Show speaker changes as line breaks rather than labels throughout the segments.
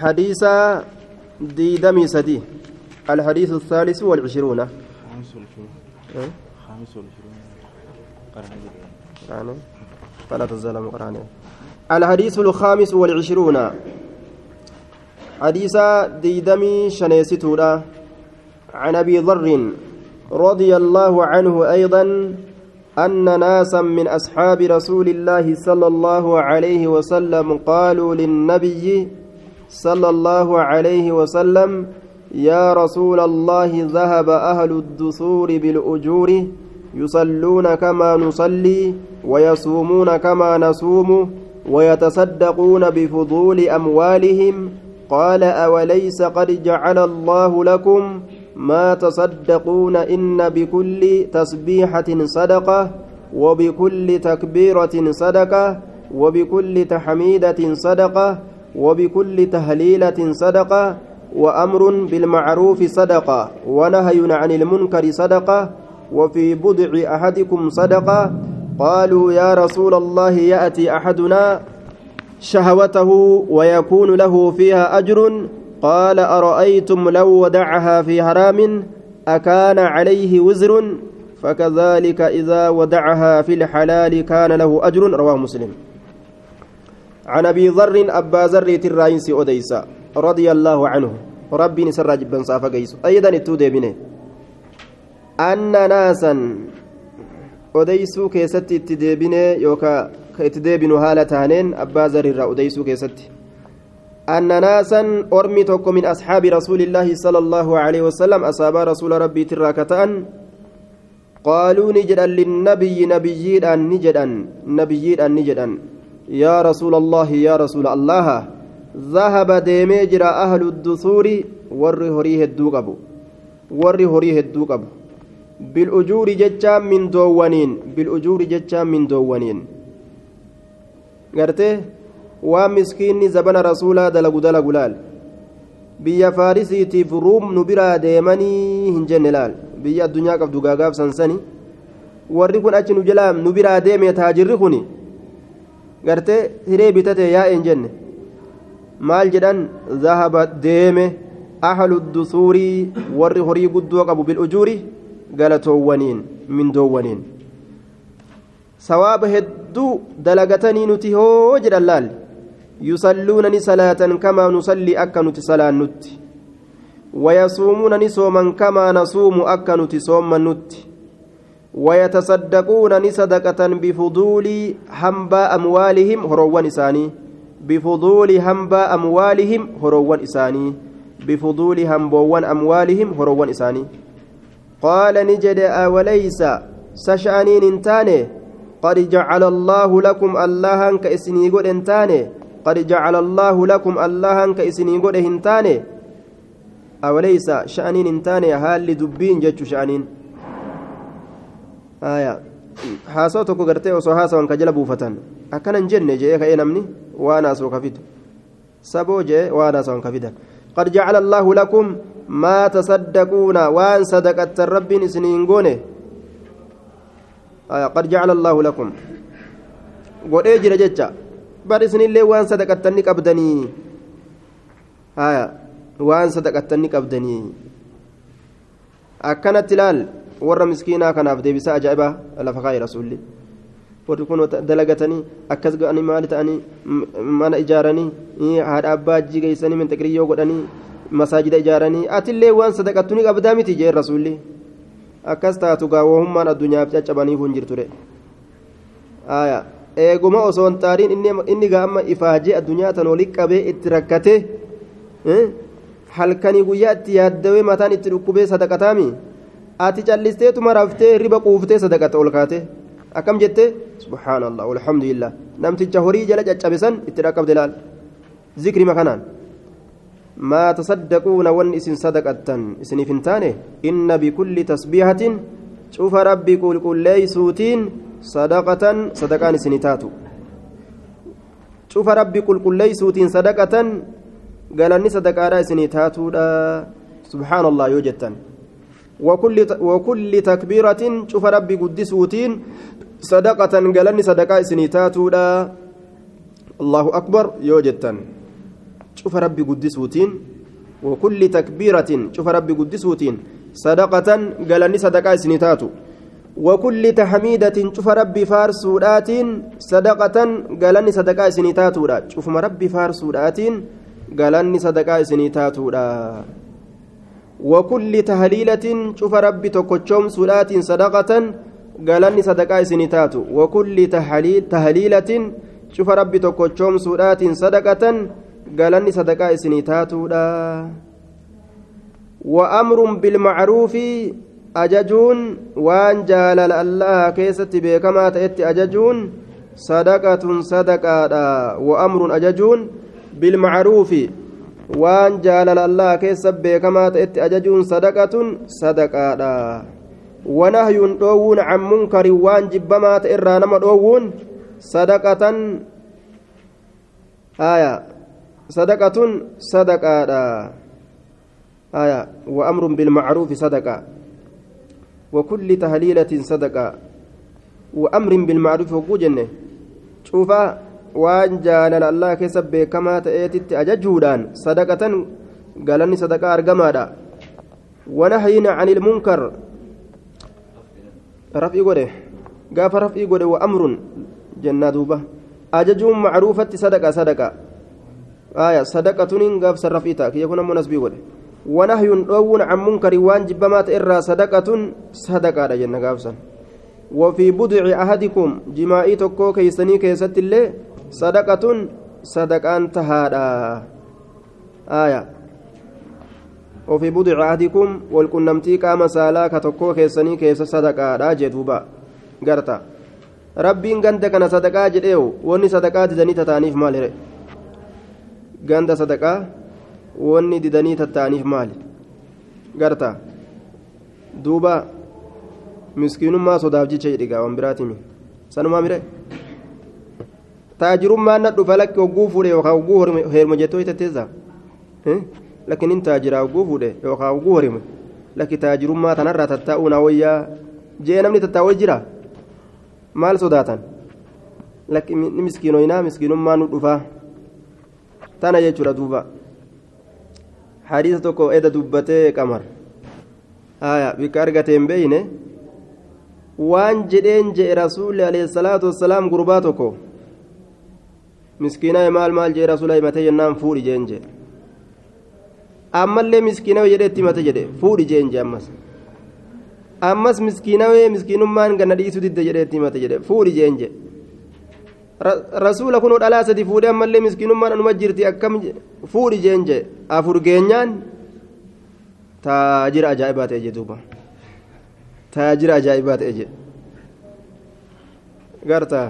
حديث ديدمي سدي. الحديث الثالث والعشرون.
خامس والعشرون. خامس والعشرون.
قرآن فلا تزال قرآن الحديث الخامس والعشرون. حديث ديدمي شنيستودا عن أبي ذر رضي الله عنه أيضا أن ناسا من أصحاب رسول الله صلى الله عليه وسلم قالوا للنبي صلى الله عليه وسلم يا رسول الله ذهب أهل الدثور بالأجور يصلون كما نصلي ويصومون كما نصوم ويتصدقون بفضول أموالهم. قال أوليس قد جعل الله لكم ما تصدقون إن بكل تسبيحة صدقة وبكل تكبيرة صدقة وبكل تحميدة صدقة وبكل تهليلة صدقة وأمر بالمعروف صدقة ونهي عن المنكر صدقة وفي بضع أحدكم صدقة قالوا يا رسول الله يأتي أحدنا شهوته ويكون له فيها أجر قال أرأيتم لو ودعها في حرام أكان عليه وزر فكذلك إذا ودعها في الحلال كان له أجر رواه مسلم عن أبي ذر أبا ذر الرئيس أديسا رضي الله عنه. ربي نسر جبا صافا قيس أيضا التودي بنه أن ناسا أديسو كيست اتدابنه يوكا كاتدابن هالة هانين أبا ذر أديسو كيست أن ناسا أرمي توكو من أصحاب رسول الله صلى الله عليه وسلم. أصاب رسول ربي تراكتان قالوا نجدا للنبي نبييدا نجدا نبييدا نجدا يا رسول الله يا رسول الله ذهب ديميجر أهل الدثور ور هريه الدوقبو ور هريه الدوقبو بالأجور ججا من دوانين بالأجور ججا من دوانين قرته laal biyya faarisiitiif ruum nu biraa deemanii hin jenne laal biyya addunyaa qabdu gaagaaf sansani warri kun achi nu jalaa nu biraa deeme taajirri kun gartee hiree bitatee yaa'een jenne. Maal jedhan? Zahaba deeme ahlu dusuurii warri horii guddoo qabu bilujuuri galatoowwaniin mindoowwaniin. Sawaaba hedduu dalagatanii nuti hoo jedhan laalli. Yusalluunani salaatan kamaa nusallii akka nuti salaannutti. Wayasuumuunani sooman kamaa nasuumu akka nuti soommannutti. ويتصدقون صدقة بفضول حنبا أموالهم هروان إساني. بفضول حنبا أموالهم هروان إساني. بفضول حنبوان أموالهم هروان إساني. قال نجد أوليس سشأنين انتاني قد جعل الله لكم اللهن كإسني قد انتاني. قد جعل الله لكم اللهن كإسني قد هنتاني أوليس شأنين هنتاني هال دبين جتش شأنين. Haasoo tokko gartee osoo haasawan ka jala buufatan akkanan jenne jee ka'ee namni waan haasoo ka fidu saboo jee waan haasawan ka fidan qad jacala allaahu lakum maa tasaddaquuna waan sadaqattan rabbiin isiniin goone qad jacala allaahu lakum godhee jira jecha bar isinillee waan sadaqattan ni qabdanii waan sadaqattan ni qabdanii akkanatti ilaal warra miskiinaa kanaaf deebisaa ajaa'ibaa lafa kaa'e rasuulli warri kun dalagatanii akkas ga'anii maali ta'anii mana ijaaranii haadha abbaa jigeessanii minxaqiriyyoo godhanii masaajida ijaaranii atillee waan sadaqattu ni qabdaa miti jee rasuulli akkas taatu gaawwahummaan addunyaaf caccabanii kun jirture eeguma osoo hin taariin inni gaama ifaajee addunyaa tan olii qabee itti rakkate halkanii guyyaa itti yaaddawee mataan itti dhukkubee sadaqataami ati callisteetuma raftee riba quuftee sadaqata ol kaate akkam jette subhaanallah walhamdulillah namticha horii jala caccabisan itti dhaqqabde laal zikri makanaan ون اسن صدقة اسن فنتانه إن بكل تسبيحة شوف ربي قل قل ليسوتين صدقة صدقان سنتاتو شوف ربي قل قل ليسوتين صدقة قال أني صدقة سنتاتو سبحان الله يوجدتن وكل وكل تكبيرة شوف ربي قدسوتين صدقة قال أني صدقة سنتاتو الله أكبر يوجدتن شوف ربي قدسوتين وكل تكبيرة شوف ربي قدسوتين صدقة قالني صدقة سنتاتو وكل تحميدة شوف ربي فارسودات صدقة قالني صدقة سنتاتو شوف ربي فارسودات قالني صدقة سنتاتو وكل تهليلة شوف ربي تكوتشوم سولات صدقة قالني صدقة سنتاتو. وكل تهليل تهليلة شوف ربي تكوتشوم سولات صدقة قالني صدقة سنتاتو وأمر بالمعروف أججون وأن جالل الله كيست بكما تأتي أججون صدقة صدقة وأمر أججون بالمعروف waan jaalala allah keessa beekamaa ta'etti ajajuun sadaqatun sadaqaadha wanahyuun dhoowwuun can munkarin waan jibbamaa ta'e irraa nama dhoowwuun sadaqatan aya sadaqatun sadaqaadha aya wa amrun bilmacruufi sadaqa وكل تهليلة صدقة وأمر بالمعروف وقوجن شوفا waan jaalala allah keessa beekamaa ta'eetitti ajajuudhaan sadaqatan galanni sadaqaa argamaadha wanahayina can ilmunkar raf'ii godhe gaafa raf'ii godhe wa amrun jennaa duuba ajajuun macruufatti sadaqa sadaqa aya sadaqatuniin gaafsan raf'ii ta'a kiyya kun ammoo nasbii godhe wanahyun dhoowwuun can munkari waan jibbamaa ta'e irraa sadaqatun sadaqaadha jenna gaafsan وفي بضع أحدكم جماعي تكو كيسني كيست الله sadaqaan tahaadha aya ofii budci ahdikum walqunnamtii qaama saalaa ka tokkoo keessanii keessa sadaqaadha jee duuba garta rabbiin ganda kana sadaqaa jedheewu wanni sadaqaa didanii tataaniif maali re ganda sadaqaa wanni didanii tattaaniif maali garta duuba miskiinummaa sodaaf jecha jedhigaa wan biraatimi sanumaa mire taajirummaan na dhufa lakki hogguu fuudhe yookaan hogguu heeruma jettoo hitatteessa lakkin hin taajiraa hogguu fuudhe yookaan hogguu horime lakki taajirummaa tanarraa tattaa'uu naa wayyaa jee namni tattaa'uu jira maal sodaatan lakki ni miskiinoynaa miskiinummaa nu dhufaa tana jechuudha duuba hadiisa tokko eda dubbatee qamar bikka argatee hin beeyne waan jedheen je'e rasuulli alayhi salaatu wassalaam gurbaa tokko miskiinaa maal maal jee rasuula himatee jennaan fuudhi jeen jee ammallee miskiinawee jedhee itti himate jedhe fuudhi jeen jee ammas ammas miskiinawee miskiinummaan ganna dhiisuu didde jedhee itti himate jedhe fuudhi jeen jee rasuula kunoo dhalaa sadi fuudhee ammallee miskiinummaan anuma jirti akkam fuudhi jeen jee afur geenyaan taajira ajaa'ibaa ta'e jee duuba taajira ajaa'ibaa ta'e jee gartaa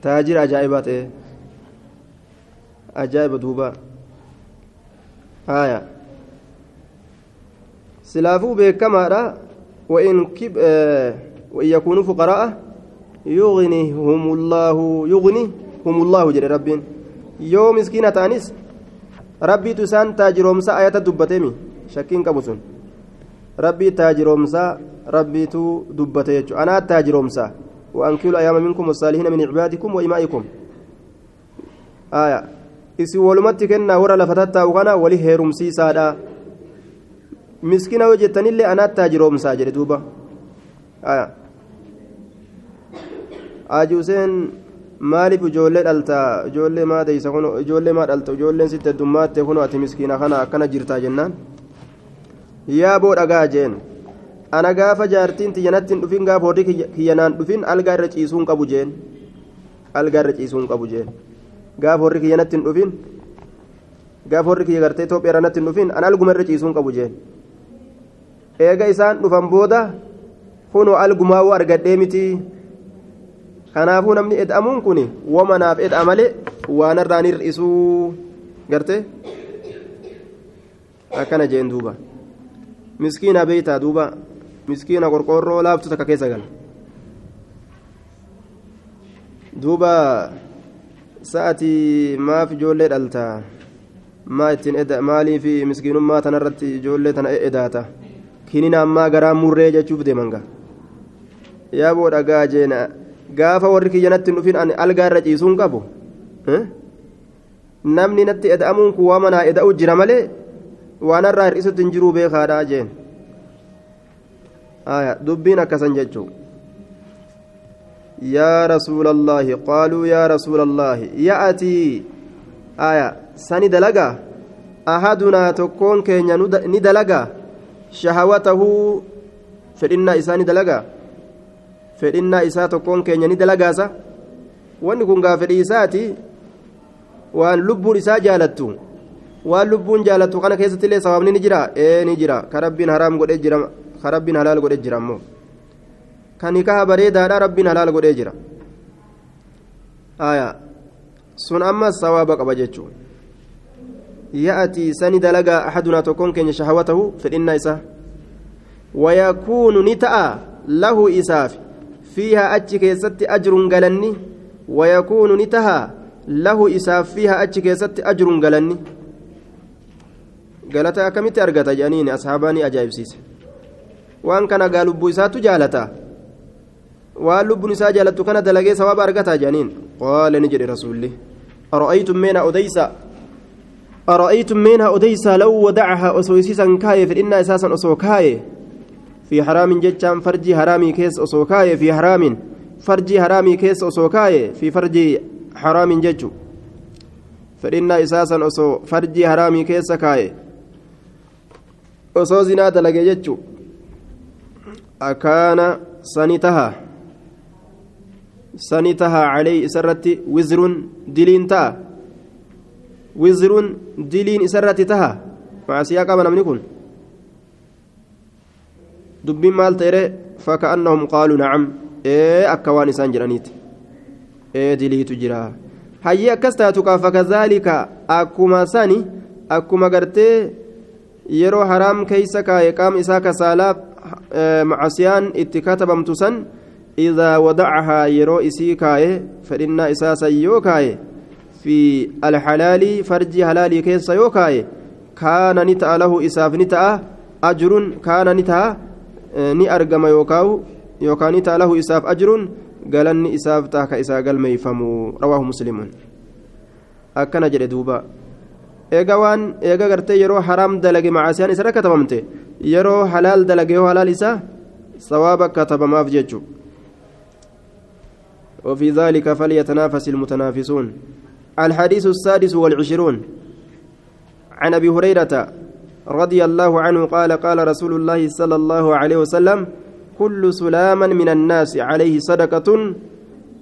taajira ajaa'ibaa ta'e ajaa'iba duuba haya silaafuu beekamaadha وإن كب وإن يكونوا فقراء يغنيهم الله يغنيهم الله جل رب يوم مسكينة تانيس ربي تسان تاجرومسا آيات دبتمي شكين كبسون ربي تاجرومسا ربي تو دبتي أنا تاجرومسا وأنكلوا الأيام منكم والصالحين من عبادكم وإمائكم آية isi walumatti kennaa warra lafa tattaa'u kana wali heerumsiisaadha miskina yoo jettanillee anaatti taajiroomsaa jedhe duuba ajuuseen maaliif ijoollee dhaltaa ijoollee maa deeysa kun ijoollee maa dhalta ijoolleen sitti heddummaatti kun ati miskiina kana akkana jirtaa jennaan yaa boo dhagaa jeen ana gaafa jaartiin tiyyanatti hin dhufin gaafa horri kiyyanaan dhufin algaa irra ciisuun qabu jeen algaa irra ciisuun qabu jeen gaafa horri kiyyanatti hin dhufin gaafa horri kiyya gartee Itoophiyaa irratti hin dhufin an alguma irra ciisuun qabu jeen eega isaan dhufan booda kunoo algumaawuu argadhee miti kanaafuu namni ed'amuun kun wamanaaf ed'a malee waan irraan hir'isuu gartee akkana jeen duuba miskiina beeytaa duuba miskiina qorqoorroo laaftu takka keessa gala. Duuba sa'atii maaf ijoollee dhaltaa maa ittiin maaliif miskiinummaa tanarratti ijoollee tana edaata? Kinina ammaa garaa murree jechuuf deeman yaa boo dhagaa jeena gaafa warri kiyyanatti hin dhufin ani algaa irra ciisuun qabu namni natti eda'amuun kun waa manaa eda'u jira malee waan irraa hir'isutti hin jiruu beekaadhaa jeen dubbiin akkasan jechuun yaa rasuulallaahi qaaluu yaa rasuulallaahi ya'atii sani dalagaa ahadunaa tokkoon keenya ni dalagaa shahawatahu fedhinnaa isaa ni dalagaa fedhinnaa isaa tokkoon keenya ni dalagaasa wanni kun gaa fedhii isaati waan lubbuun isaa jaalattu waan lubbuun jaalattu kana keessatti illee sawaabni ni jira ee ni jira ka rabbiin haraam godhee jira ka rabbiin halaal godhee jira ammoo kan nikaha bareedaadha rabbiin halaal godhee jira aya sun amma sawaaba qaba jechuun ya'atii sani dalagaa ahadunaa tokkoon keenya shahawatahu fedhinnaa isaa wayakuunu ni ta'a lahu isaaf fiihaa achi keessatti ajrun galanni wayakuunu ni taha lahu isaaf fiihaa achi keessatti ajrun galanni galata akkamitti argata jedhaniin ashaabaa ni ajaa'ibsiise waan kana gaa lubbuu isaatu jaalata waan lubbuun isaa jaalattu kana dalagee sawaaba argata jedhaniin qaala ni jedhe rasuulli ara'aytum meena odeysa أرأيتم منها أديسا لو ودعها أسويسيسا كاية في إن أساسا أسوكاية في حرام جتشان فرجي حرامي كيس أسوكاية في حرام فرجي حرامي كيس أسوكاية في فرجي حرام جتشو فإن أساسا أسو فرجي حرامي كيس كاية أسو زنا دلقي جتشو أكان سنتها سنتها عليه سرتي وزر دلين تاه wizruun diliin isarratti taha maasiyaa qaba namni kun dubbiin maal ta'ere faka'annahum qaaluu nacam ee akka waan isaan jedhaniiti ee diliitu jira hayyee akkas taatu kaa fakazaalika akkuma sani akkuma gartee yeroo haraam keeysa kaaye qaama isaa kasaalaaf macasiyaan itti katabamtu san idaa wadacahaa yeroo isii kaaye fedhinnaa isaa san yoo kaaye في الحلال فرج حلالي كيس يوكاي كان نتا له إساف نتا أجر كان نتا ني أرقم يوكاو يوكا نتا له إساف أجر قال أني إساف تاك إسا قال ميفمو رواه مسلم أكنا جل دوبا eega waan eega gartee yeroo haraam dalage macaasiyaan isarra katabamte yeroo halaal dalage yoo halaal isaa sawaaba katabamaaf jechu. وفي ذلك فليتنافس المتنافسون الحديث السادس والعشرون عن ابي هريره رضي الله عنه قال قال رسول الله صلى الله عليه وسلم كل سلام من الناس عليه صدقه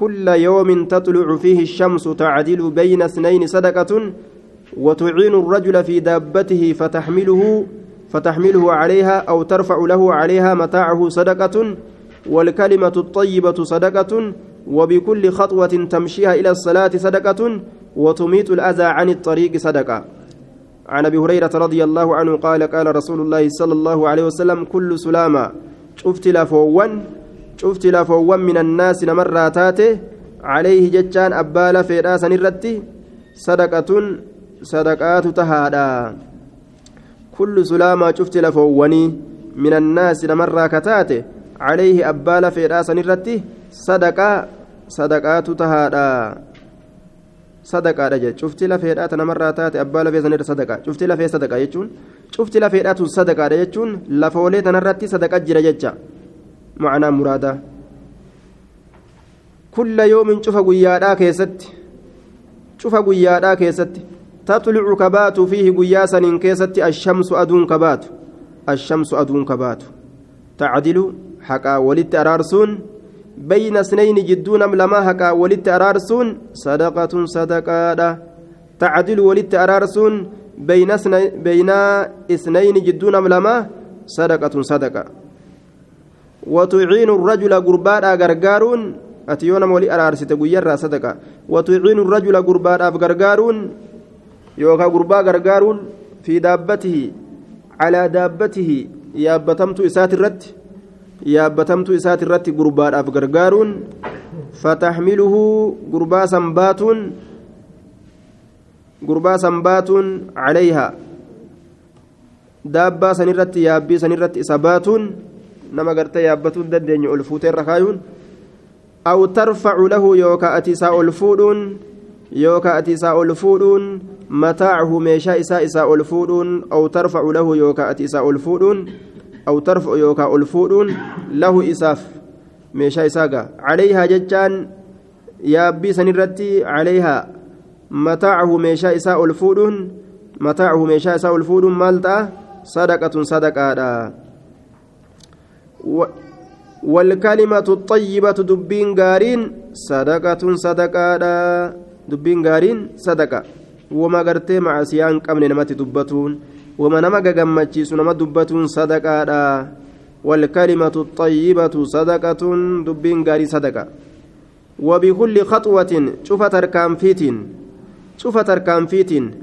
كل يوم تطلع فيه الشمس تعدل بين اثنين صدقه وتعين الرجل في دابته فتحمله فتحمله عليها أو ترفع له عليها متاعه صدقة والكلمة الطيبة صدقة وبكل خطوة تمشيها إلى الصلاة صدقة وتميت الأذى عن الطريق صدقة. عن أبي هريرة رضي الله عنه قال قال رسول الله صلى الله عليه وسلم كل سلامة شفت لفوان شفت لفوان من الناس نمراتاته عليه جتان أبال في راس نرتي صدقة sadaqaatu tahaadha. Kullu sulaamaa cufti lafoowwanii min annaasi namarraa kataate calayhi abbaa lafeedhaa sanirratti sadaqaa sadaqaatu tahaadha. Sadaqaadha jechuu cufti lafeedhaa namarraa taate abbaa lafee sanirra sadaqaa cufti lafee sadaqaa jechuun cufti lafeedhaa tun sadaqaadha jechuun lafoolee tanarratti sadaqa jira jecha. Macnaa muraadaa. Kulla yoomin cufa guyyaadhaa keessatti cufa guyyaadhaa keessatti taxlucu kabaatu fiihi guyyaa saniin keessatti ashamsu aduun kabaatu ashamsu aduun kabaatu tacdilu haqaa walitti araarsuun بين اثنين جدون لما هكا ولت أرارسون. صدقة صدقة تعدل ولت أرارسون. بين بين اثنين جدون لما صدقة صدقة. وتعين الرجل قربانا غرغارون أتيونا مولي أرارسة قيرا صدقة. وتعين الرجل قربانا غرغارون يوكا قربا غرغارون في دابته على دابته يابتمت إسات الرد yaabbatamtuu isaati irratti gurbaadhaaf gargaaruun fataxmiluhu gurbaa sanbaatuun gurbaa sanbaatuun calayhaa daabbaa sanirratti yaabbii sanirratti isa baatuun nama gartee yaabbatuu hin dandeenye ol fuuteerra kaayuun aw tarfacu lahu yookaa ati isaa ol fuudhuun yookaa ati isaa ol fuudhuun mataacahu meeshaa isaa isaa ol fuudhuun aw tarfacu lahu yookaa ati isaa ol fuudhuun aw tarfacu yookaa ol fuudhuun lahu isaaf meeshaa isaa gaa calayhaa jechaan yaabbii sanirratti calayhaa mataacahu meeshaa isaa ol fuudhuun mataacahu meeshaa isaa ol fuudhuun maal ta'a sadaqatun sadaqaadha والكلمة الطيبة دبين غارين صدقة صدقة دبين غارين صدقة وما غرتي مع سيان قمن نمت دبتون وما نما غغمچيسو نما دبتون صدقة والكلمة الطيبة صدقة دبين غاري صدقة. وبكل خطوة شوف تركام فيتين شوف تركام فيتين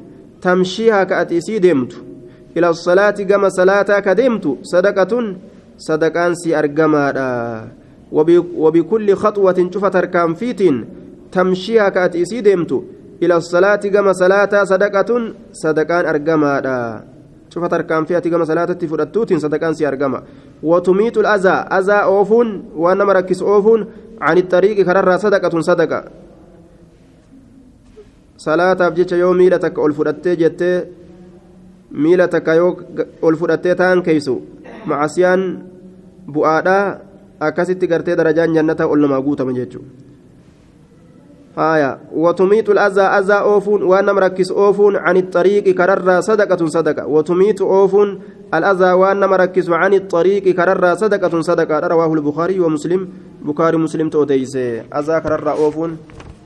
تمشيها كأتيسي ديمت إلى الصلاة كما صلاة كديمت صدقة صدقان سي أرجمادا وبكل خطوة شوف تركام فيتين تمشيها كأتيسي ديمت إلى الصلاة كما صلاة صدقة صدقان أرجمادا شوف تركام فيها كما صلاة تفرتوتين صدقان سي أرجما وتميت الأذى أذى أوفون وأنا مركز أوفون عن الطريق كرر صدقة صدقة yoo miila takka ol fudhattee jettee miila takka yoo ol fudhattee ta'an keeysu macasiyaan bu'aadhaa akkasitti gartee darajaan jannataa ol namaa guutama jechuudha. هايا وتميت الأذى أذى أوفون وأنا مركز أوفون عن الطريق كرر صدقة صدقة وتميت أوفون الأذى وأنا مركز عن الطريق كرر صدقة صدقة رواه البخاري ومسلم بخاري مسلم توديس أذى كرر أوفون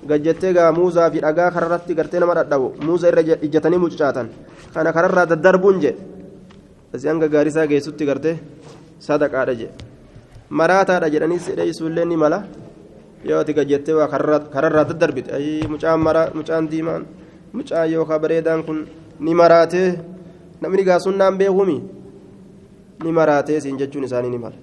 gajjettee gaa muuzaa fi dhagaa kararratti gartee nama dhadhabu muuza irra ijjatanii mucucaatan kana kararraa daddarbuun je asii hanga gaarisaa geessutti gartee sadaqaadha je maraataadha jedhanii sidheessuullee ni mala yoo ati gajjettee waa kararraa daddarbite ayii mucaan mara mucaan diimaan mucaan yookaan bareedaan kun ni maraatee namni gaa sunnaan beekumi ni maraatee siin jechuun isaanii ni mala.